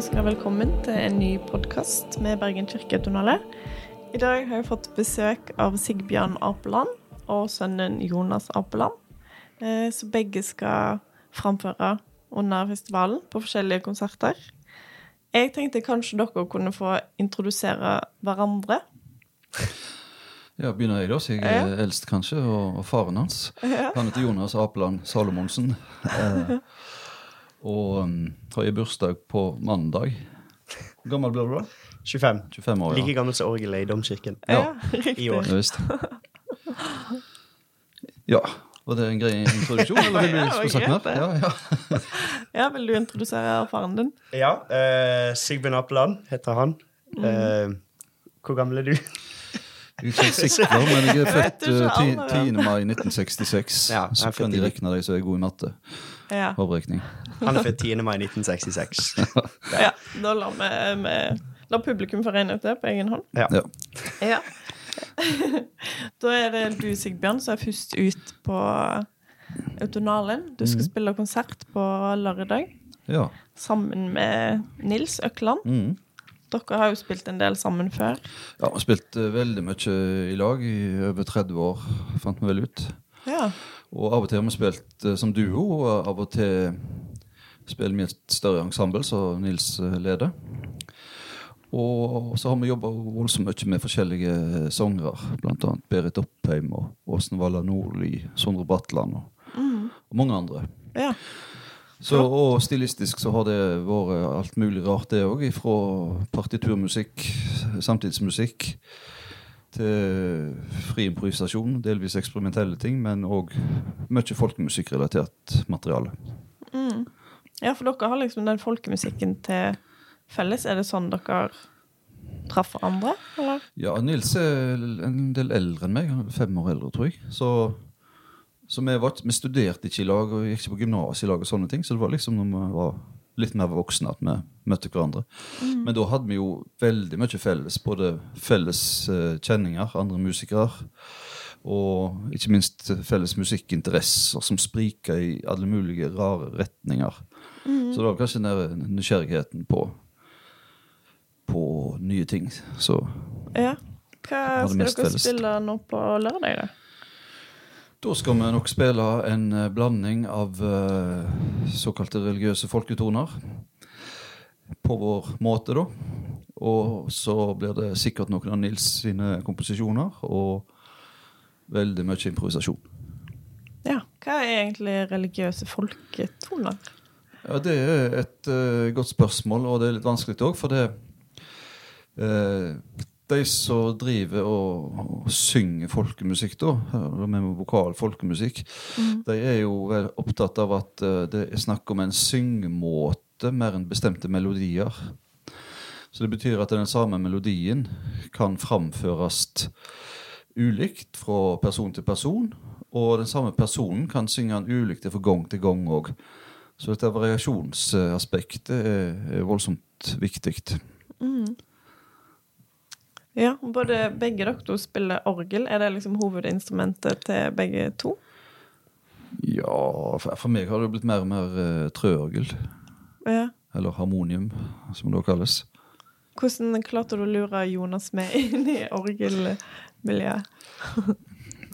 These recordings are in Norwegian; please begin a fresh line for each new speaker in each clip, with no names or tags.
ønsker velkommen til en ny podkast med Bergen kirketonale. I dag har jeg fått besøk av Sigbjørn Apeland og sønnen Jonas Apeland. eh, Så begge skal framføre under festivalen på forskjellige konserter. Jeg tenkte kanskje dere kunne få introdusere hverandre.
Ja, begynner jeg da, så jeg er eldst kanskje, og, og faren hans. Han heter Jonas Apeland Salomonsen. Og um, har jeg bursdag på mandag. Hvor gammel blir du da?
25.
25 år,
Like gammel som orgelet i domkirken.
Ja.
I år.
Ja, visst. Ja, var det en grei introduksjon, eller vil du
Ja,
skulle sagt mer? Ja, ja.
Ja, vil du introdusere faren din?
Ja, eh, Sigbjørn Appeland heter han.
Mm.
Eh, hvor gammel er du?
Jeg er ikke sikker, men jeg er født
ikke
eh, ti-
alderen.
10. mai 1966.
Ja,
så kan de regne deg som er god i matte.
Ja.
Avrekning.
Han er født 10. mai 1966.
ja da lar vi, vi lar publikum få regne ut det på egen hånd.
Ja.
Ja.
Ja. da er det du, Sigbjørn, som er først ut på Autonalen. Du skal spille konsert på lørdag
ja.
sammen med Nils Økland.
Mm.
Dere har jo spilt en del sammen før.
Ja, vi har spilt eh, veldig mye i lag i over 30 år, fant vi vel ut.
Ja.
Og av og til har vi spilt eh, som duo, og av og til spiller vi i et større ensemble, som Nils eh, leder. Og så har vi jobba voldsomt mye med forskjellige eh, sangere, blant annet Berit Oppheim og Åsen Valla Nordli, Sondre Bratland og, og mange andre.
ja.
Så, og stilistisk så har det vært alt mulig rart, det òg. Fra partiturmusikk, samtidsmusikk, til fri improvisasjon, delvis eksperimentelle ting, men òg mye folkemusikkrelatert materiale.
ja, for dere har liksom den folkemusikken til felles. Er det sånn dere traff hverandre, eller?
Ja, Nils er en del eldre enn meg. Fem år eldre, tror jeg. Så, så vi, var, vi studerte ikke i lag og gikk ikke på gymnas i lag, og sånne ting, så det var liksom når vi var litt mer voksne at vi møtte hverandre. Men da hadde vi jo veldig mye felles. Både felles eh, kjenninger, andre musikere, og ikke minst felles musikkinteresser som spriker i alle mulige rare retninger. Så det var kanskje den nysgjerrigheten på, på nye ting. Så
Ja. Hva skal dere
felles.
spille nå på lørdag, da?
Da skal vi nok spille en eh, blanding av eh, såkalte religiøse folketoner. På vår måte, da. Og så blir det sikkert noen av Nils sine komposisjoner, og veldig mye improvisasjon.
Ja. Hva er egentlig religiøse folketoner?
Ja, Det er et uh, godt spørsmål, og det er litt vanskelig òg, for det eh, De som driver og, og synger folkemusikk, da, med vokal folkemusikk, de er jo vel opptatt av at eh, det er snakk om en syngemåte mer enn bestemte melodier. Så det betyr at den samme melodien kan framføres ulikt fra person til person, og den samme personen kan synge den ulikt fra gang til gang òg. Så dette variasjonsaspektet er, voldsomt viktig.
Ja, både begge dere to spiller orgel. Er det liksom hovedinstrumentet til begge to?
Ja, for, meg har det blitt mer og mer uh, trøorgel.
Ja.
Eller harmonium, som det også kalles.
Hvordan klarte du å lure Jonas med inn i orgelmiljøet?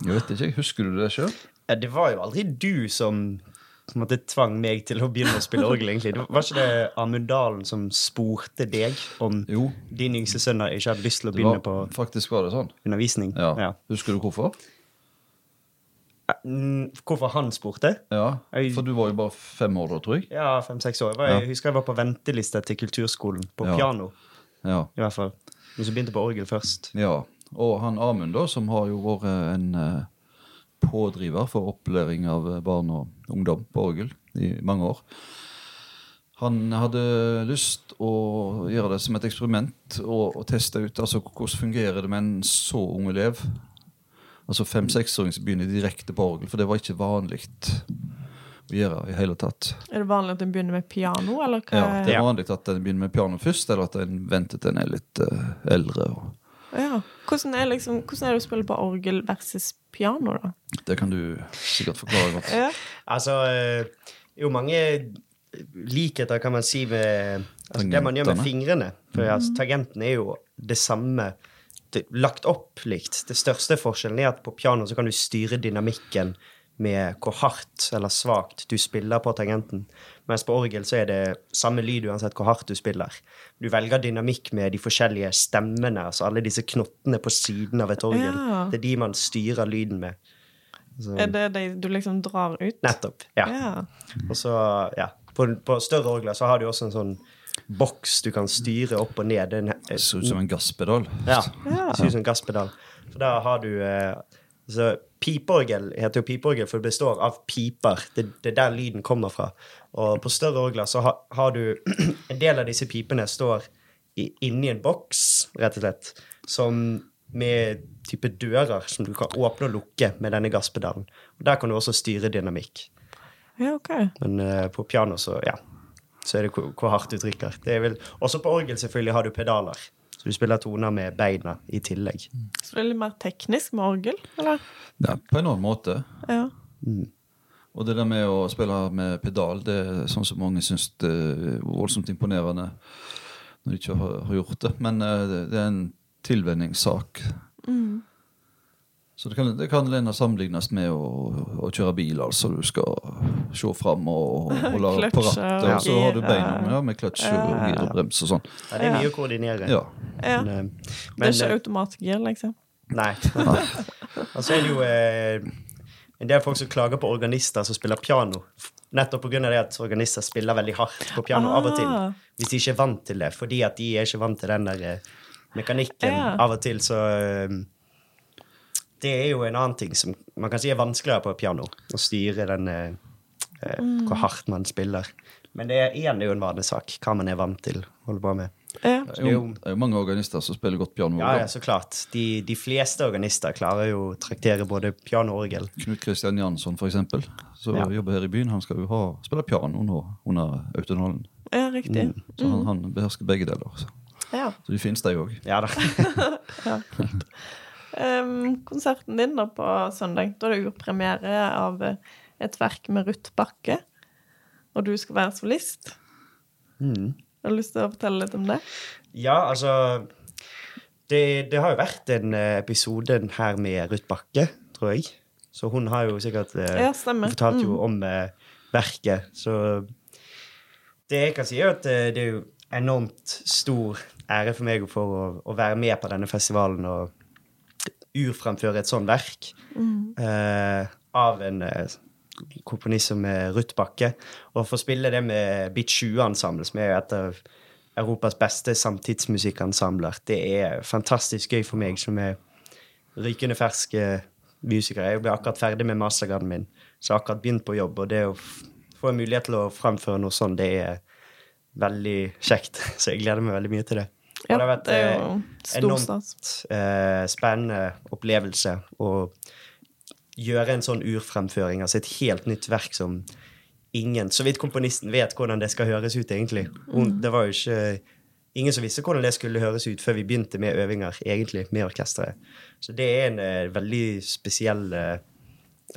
Jeg vet ikke, Husker du det sjøl?
Ja, det var jo aldri du som på en måte tvang meg til å begynne å spille orgel. egentlig. Det var ikke det Amund Dalen som spurte deg om
Jo,
din yngste sønn ikke hadde lyst til å
det
begynne
var,
på
faktisk var det sånn.
undervisning?
Ja. Husker du hvorfor?
Mm, Hvorfor han spurte?
Ja, For du var jo bare fem år da, tror jeg.
Ja, fem-seks år. Jeg, jeg husker jeg var på venteliste til kulturskolen, på
Ja.
piano
Ja.
i hvert fall. Men så begynte på orgel først.
ja. Og han Amund, da, som har jo vært en eh, pådriver for opplæring av barn og ungdom på orgel i mange år. Han hadde lyst å gjøre det som et eksperiment og, og teste ut altså, hvordan fungerer det med en så ung elev. Altså fem-seksåring som begynner direkte på orgel, for det var ikke vanlig å gjøre i hele tatt.
Er det vanlig at en begynner med piano, eller hva?
Ja, det er vanlig at en begynner med piano først, eller at en venter til en er litt uh, eldre. Og
Ja. Hvordan, er liksom, hvordan er det å spille på orgel versus piano, da?
det kan du sikkert forklare godt.
Ja.
Altså, eh, jo mange likheter kan man si med altså, det man gjør med fingrene. For altså, tangenten er jo det samme det, lagt opp likt. Det største forskjellen er at på piano så kan du styre dynamikken med hvor hardt eller svakt du spiller på tangenten. Mens på orgel så er det samme lyd uansett hvor hardt du spiller. Du velger dynamikk med de forskjellige stemmene, altså alle disse knottene på siden av et orgel.
Ja.
Det er de man styrer lyden med. Så,
Er det de du liksom drar ut?
nettopp. Ja.
Ja.
Og så, ja. På, på større orgler så har du også en sånn boks du kan styre opp og ned. Den,
Det ser ut som en gasspedal.
ja,
Ja.
det ser ut som en gasspedal. For da har du eh, så Pipeorgel heter jo pipeorgel, for det består av piper. Det, det er der lyden kommer fra. Og på større orgler så ha, har du En del av disse pipene står i, inni en boks, rett og slett, som med type dører som du kan åpne og lukke med denne gasspedalen. Og Der kan du også styre dynamikk.
ja, OK.
Men uh, på piano så, ja, så er det hvor, hvor hardt du trykker. Det er vel, også på orgel selvfølgelig har du pedaler. Så du spiller toner med beina i tillegg.
Så det er litt mer teknisk med orgel, eller?
Ja, på en annen måte.
Ja.
Og det der med å spille med pedal, det er sånn som mange syns det er voldsomt imponerende når de ikke har, gjort det. Men eh, det, er en tilvenningssak. Så det kan, det kan lene sammenlignes med å, å kjøre bil. altså Du skal se fram og holde på rattet,
og
så har du beina
ja.
med, ja, med kløtsj og gir og brems og sånn.
Ja, det er mye å koordinere.
Ja.
Men,
Men, eh,
Det er ikke
eh,
automatgir, liksom?
Nei. Og så er det jo eh, en del folk som klager på organister som spiller piano. Nettopp pga. det at organister spiller veldig hardt på piano av og til.
Ah.
Hvis de ikke er vant til det. Fordi at de er ikke vant til den der eh, mekanikken av og til, så eh, Det er jo en annen ting som man kan si er vanskeligere på piano. Å styre den eh, eh,
Mm.
Hvor hardt man spiller. Men det er igjen det er jo en vanesak. Hva man er vant til å holde på med.
Ja.
Det er jo, det er jo mange organister som spiller godt piano.
Ja, ja, så klart. De, de fleste organister klarer jo å traktere både piano og orgel.
Knut Kristian Jansson, for eksempel, som
Ja.
jobber her i byen, han skal jo ha, spille piano nå under autonalen.
ja, riktig.
Så han, han behersker begge deler. Så,
Ja.
så de finnes, de òg.
Ja da.
Em, konserten din da på søndag, da er det premiere av eh, et verk med Ruth Bakke. Og du skal være solist.
Mm.
Har du lyst til å fortelle litt om det?
Ja, altså det, det har jo vært en eh, episode her med Ruth Bakke, tror jeg. Så hun har jo sikkert eh,
Ja,
fortalt jo
Mm.
om verket. Så det jeg kan si, er at det er jo enormt stor ære for meg for å, å være med på denne festivalen og urfremføre et sånt verk eh, av en eh, komponist som Ruth Bakke. Og få spille det med Bit 20-ensemblet, som er et av Europas beste samtidsmusikkensembler. Det er fantastisk gøy for meg som er rykende ferske musiker. Jeg ble akkurat ferdig med mastergraden min, så jeg har akkurat begynt på jobb. Og det å få en mulighet til å framføre noe sånt, det er veldig kjekt. Så jeg gleder meg veldig mye til det.
Ja,
det har vært
det er
eh,
jo
enormt eh, spennende opplevelse å gjøre en sånn urfremføring, altså et helt nytt verk som ingen, så vidt komponisten vet hvordan det skal høres ut, egentlig. Mm. det var jo ikke ingen som visste hvordan det skulle høres ut før vi begynte med øvinger, egentlig, med orkesteret. Så det er en eh, veldig spesiell eh,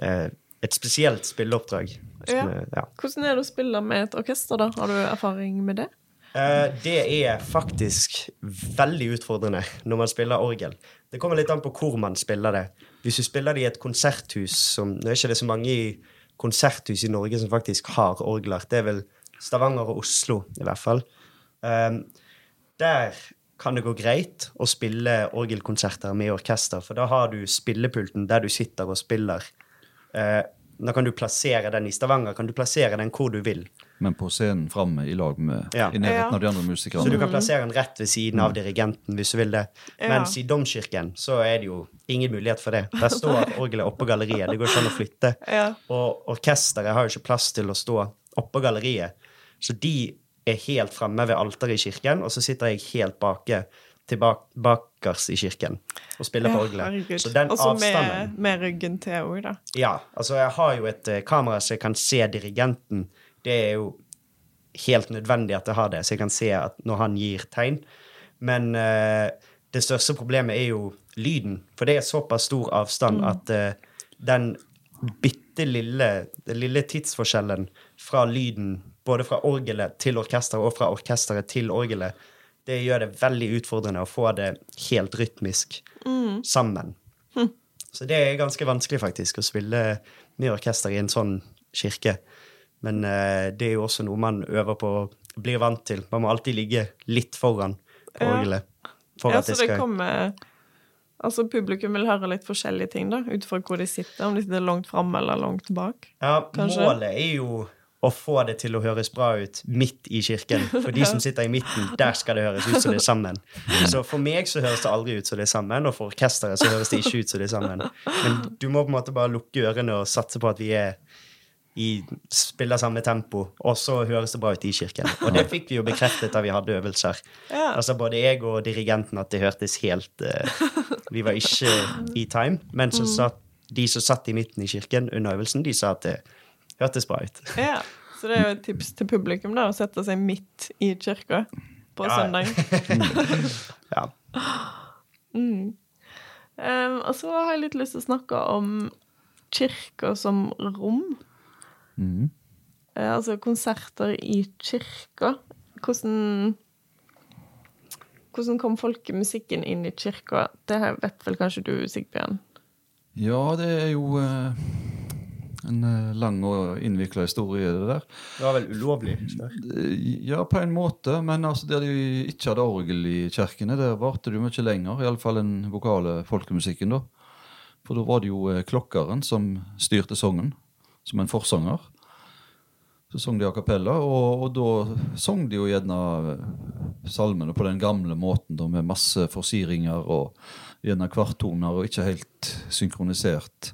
eh, Et spesielt spilleoppdrag.
Ja.
eh, ja.
Hvordan er det å spille med et orkester, da? Har du erfaring med det?
Eh, det er faktisk veldig utfordrende når man spiller orgel. Det kommer litt an på hvor man spiller det. Hvis du spiller det i et konserthus som Nå er det så mange i konserthus i Norge som faktisk har orgler. Det er vel Stavanger og Oslo, i hvert fall. Um, der kan det gå greit å spille orgelkonserter med orkester, for da har du spillepulten der du sitter og spiller. Eh, da kan du plassere den i Stavanger. Kan du plassere den hvor du vil.
Men på scenen framme i lag med
Ja.
i nærheten
Ja.
av de andre
Så du kan plassere den rett ved siden av dirigenten hvis du vil det.
Ja.
Mens i domkirken så er det jo ingen mulighet for det. Der står orgelet oppå galleriet. Det går ikke an å flytte.
Ja.
Og orkesteret har jo ikke plass til å stå oppå galleriet. Så de er helt fremme ved alteret i kirken, og så sitter jeg helt bake tilbake bakers i kirken og spiller på orgelet.
herregud.
Så den
Også
avstanden
med, med ryggen til òg, da.
ja, altså jeg har jo et eh, kamera så jeg kan se dirigenten. Det er jo helt nødvendig at jeg har det, så jeg kan se at når han gir tegn. Men uh, det største problemet er jo lyden, for det er såpass stor avstand at uh, den bitte lille, den lille tidsforskjellen fra lyden både fra orgelet til orkesteret og fra orkesteret til orgelet, det gjør det veldig utfordrende å få det helt rytmisk sammen. Så det er ganske vanskelig, faktisk, å spille med orkester i en sånn kirke. Men eh, det er jo også noe man øver på og blir vant til. Man må alltid ligge litt foran på orgelet. For
Ja,
at
så
det
det
skal
kommer Altså, publikum vil høre litt forskjellige ting, da, ut fra hvor de sitter. Om de sitter langt framme eller langt bak.
Ja,
kanskje?
målet er jo å få det til å høres bra ut midt i kirken. For de som sitter i midten, der skal det høres ut som det er sammen. Så for meg så høres det aldri ut som det er sammen, og for orkesteret så høres det ikke ut som det er sammen. Men du må på en måte bare lukke ørene og satse på at vi er i, spiller samme tempo, og så høres det bra ut i kirken. Og det fikk vi jo bekreftet da vi hadde øvelser.
Ja.
Altså Både jeg og dirigenten at det hørtes helt uh, Vi var ikke i time, men så satt, de som satt i midten i kirken under øvelsen, de sa at det hørtes bra ut.
Ja. Så det er jo et tips til publikum, da, å sette seg midt i kirka på
Ja.
søndag.
Ja.
Mm. Um, og så har jeg litt lyst til å snakke om kirka som rom.
Mhm.
Eh, altså konserter i kirka. Hvordan Hvordan kom folkemusikken inn i kirka? Det vet vel kanskje du, Sigbjørn?
Ja, det er jo eh, en eh, lang og innvikla historie, det der.
Det var vel ulovlig?
Eh, Ja, på en måte, men altså der de ikke hadde orgel i kirkene, der varte det jo mye lenger. Iallfall den vokale folkemusikken, da. For da var det jo klokkeren som styrte sangen, som en forsanger. Så sang de a cappella, og, og da sang de jo gjerne eh, salmene på den gamle måten, da, med masse forsiringer og gjerne kvarttoner, og ikke helt synkronisert.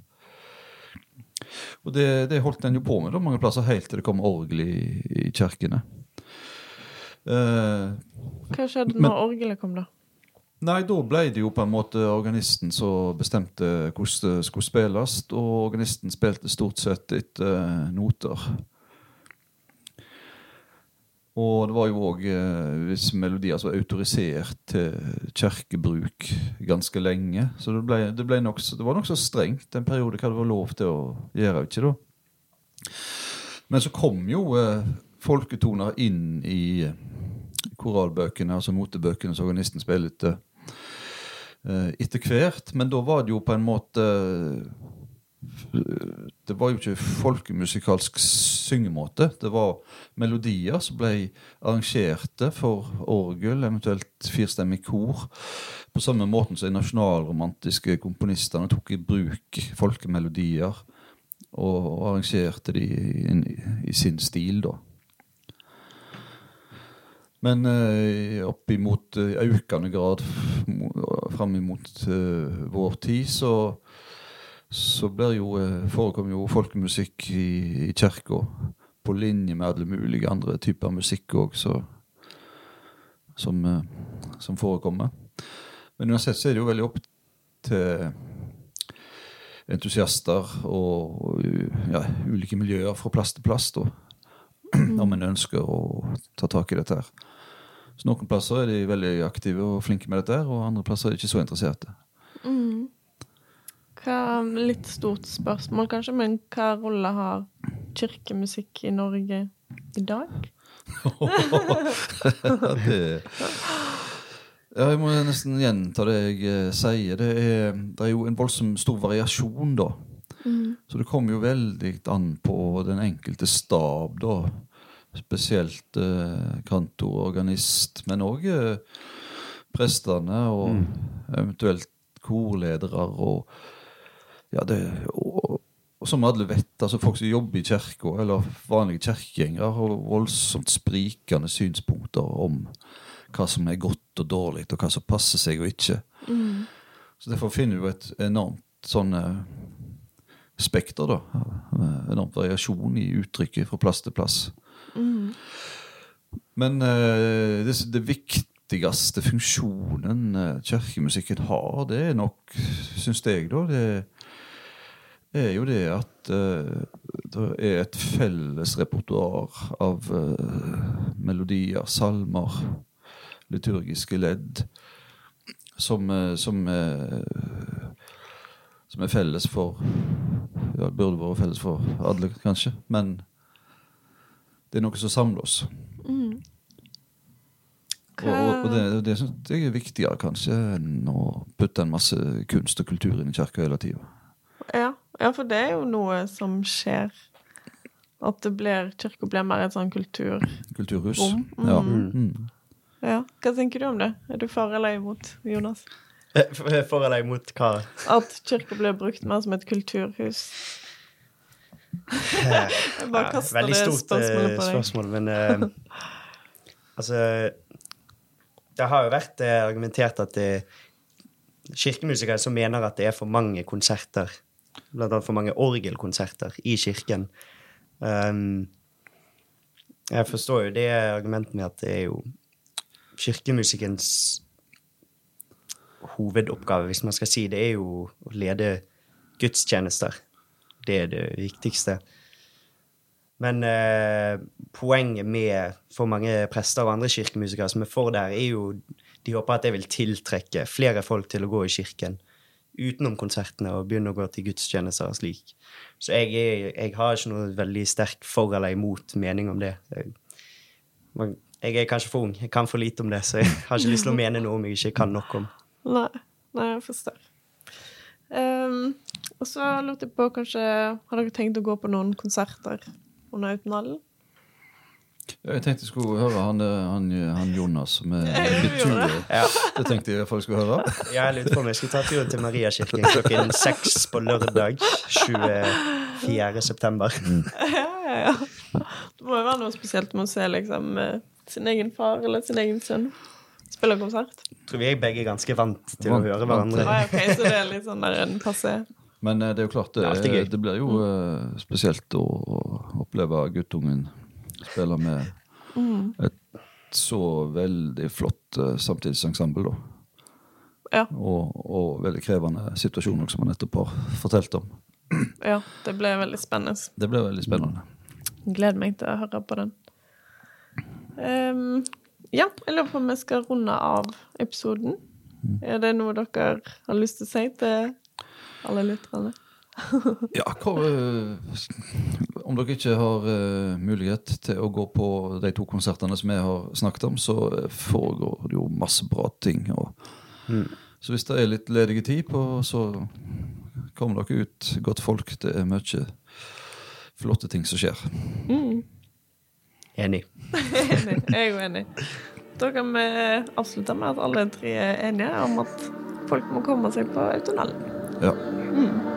Og det, det holdt en jo på med da, mange plasser, helt til det kom orgel i, i kirkene. Eh,
Hva skjedde
Men-
når orgelet kom, da?
Nei, da ble det jo på en måte organisten som bestemte hvordan det skulle spilles, og organisten spilte stort sett etter eh, noter. Og det var jo òg eh, visse melodier som var autorisert til kirkebruk ganske lenge. Så det, ble, det, ble nok, det var nokså strengt en periode hva det var lov til å gjøre. ikke da? Men så kom jo eh, folketoner inn i koralbøkene, altså notebøkene som organisten spilte eh, etter hvert. Men da var det jo på en måte Det var jo ikke folkemusikalsk syngemåte. Det var melodier som ble arrangerte for orgel, eventuelt firstemmig kor. På samme måten som de nasjonalromantiske komponistene tok i bruk folkemelodier og, arrangerte de i sin stil, da. Men uh, opp imot eh, økende grad fram imot uh, vår tid, så, så jo, uh, forekommer jo folkemusikk i, i kirka på linje med alle mulige andre typer musikk òg, som, eh, som forekommer. Men uansett så er det jo veldig opp til entusiaster og ja, ulike miljøer fra plass til plass, da. Om en ønsker å ta tak i dette her. Så Noen plasser er de veldig aktive og flinke med dette, og andre plasser er de ikke så interesserte.
Mm. Hva, litt stort spørsmål, kanskje, men hva rolle har kirkemusikk i Norge i dag?
det, ja, jeg må nesten gjenta det jeg eh, sier. Det er, det er jo en voldsom stor variasjon, da. Så det kommer jo veldig an på den enkelte stab, da. Spesielt eh, kantor, organist, men òg eh, prestene og eventuelt korledere og Ja, det og, og som alle vet, altså folk som jobber i kirka, eller vanlige kirkegjengere, har voldsomt sprikende synspunkter om hva som er godt og dårlig, og hva som passer seg og ikke. Så derfor finner du et enormt sånn spekter, da. Enorm variasjon i uttrykket fra plass til plass. Men uh, det, det viktigste funksjonen uh, kirkemusikken har, det er nok, syns jeg, da, det er jo det at uh, det er et felles repertoar av eh, melodier, salmer, liturgiske ledd, som, eh, som, eh, som er felles for Ja, burde vært felles for alle, kanskje, men det er noe som samler oss.
Mm.
Og, og, og det, det synes jeg er viktigere kanskje enn å putte en masse kunst og kultur inn i kirka hele tida.
Ja. ja, for det er jo noe som skjer. At det blir, kirka blir mer et sånn kultur...
Kulturhus.
Mm.
Ja. Mm.
Ja. Hva tenker du om det? Er du for eller imot, Jonas?
Eh, for eller imot hva?
At kirka blir brukt mer som et kulturhus? Bare
Ja, Veldig
det
stort
spørsmålet
eh,
på deg.
spørsmål, men uh, Altså Det har jo vært uh, argumentert at det kirkemusikere som mener at det er for mange konserter, blant annet for mange orgelkonserter, i kirken. Um, jeg forstår jo det argumentet med at det er jo kirkemusikkens hovedoppgave, hvis man skal si det, er jo å lede gudstjenester. Det er det viktigste. Men eh, poenget med for mange prester og andre kirkemusikere som er for der, er jo de håper at det vil tiltrekke flere folk til å gå i kirken utenom konsertene og begynne å gå til gudstjenester og slik. Så jeg, er, jeg har ikke noe veldig sterk for eller imot mening om det. Jeg, jeg er kanskje for ung, jeg kan for lite om det, så jeg har ikke lyst til å mene noe om jeg ikke kan nok om.
Nei, nei, jeg forstår. Ehm, og så lurte jeg på, kanskje Har dere tenkt å gå på noen konserter under Autonalen?
Jeg tenkte jeg skulle høre han, eh, han, han Jonas med
Ja,
betydelige
Ja.
Det tenkte jeg folk skulle høre.
Jeg lurte på om jeg skulle ta turen til Mariakirken klokken seks på lørdag 24. september.
Ja, ja, ja. Det må jo være noe spesielt med å se liksom eh, sin egen far eller sin egen sønn spille konsert.
Tror vi er begge ganske vant til å høre hverandre.
Ah, ok, så det er litt sånn der en passé.
Men eh, det er jo klart, det,
Det er
det blir jo mm. spesielt å oppleve guttungen spille med
Mm.
et så veldig flott samtidsensemble, da.
Ja,
Og, og veldig krevende situasjoner, som han nettopp har fortalt om.
ja, det ble veldig spennende.
Det ble veldig spennende.
Gleder meg til å høre på den. Ehm, ja, jeg lurer på om vi skal runde av episoden. Er det noe dere har lyst til å si til alle lytterne?
Ja, hva, eh, om dere ikke har eh, mulighet til å gå på de to konsertene som jeg har snakket om, så eh, foregår det jo masse bra ting. Og, Så hvis det er litt ledige tid på, så kommer dere ut godt folk. Det er mye flotte ting som skjer.
Mm.
Enig.
Enig. Jeg er jo enig. Da kan vi avslutte med at alle tre er enige om at folk må komme seg på Autonalen.
Ja.
Mm.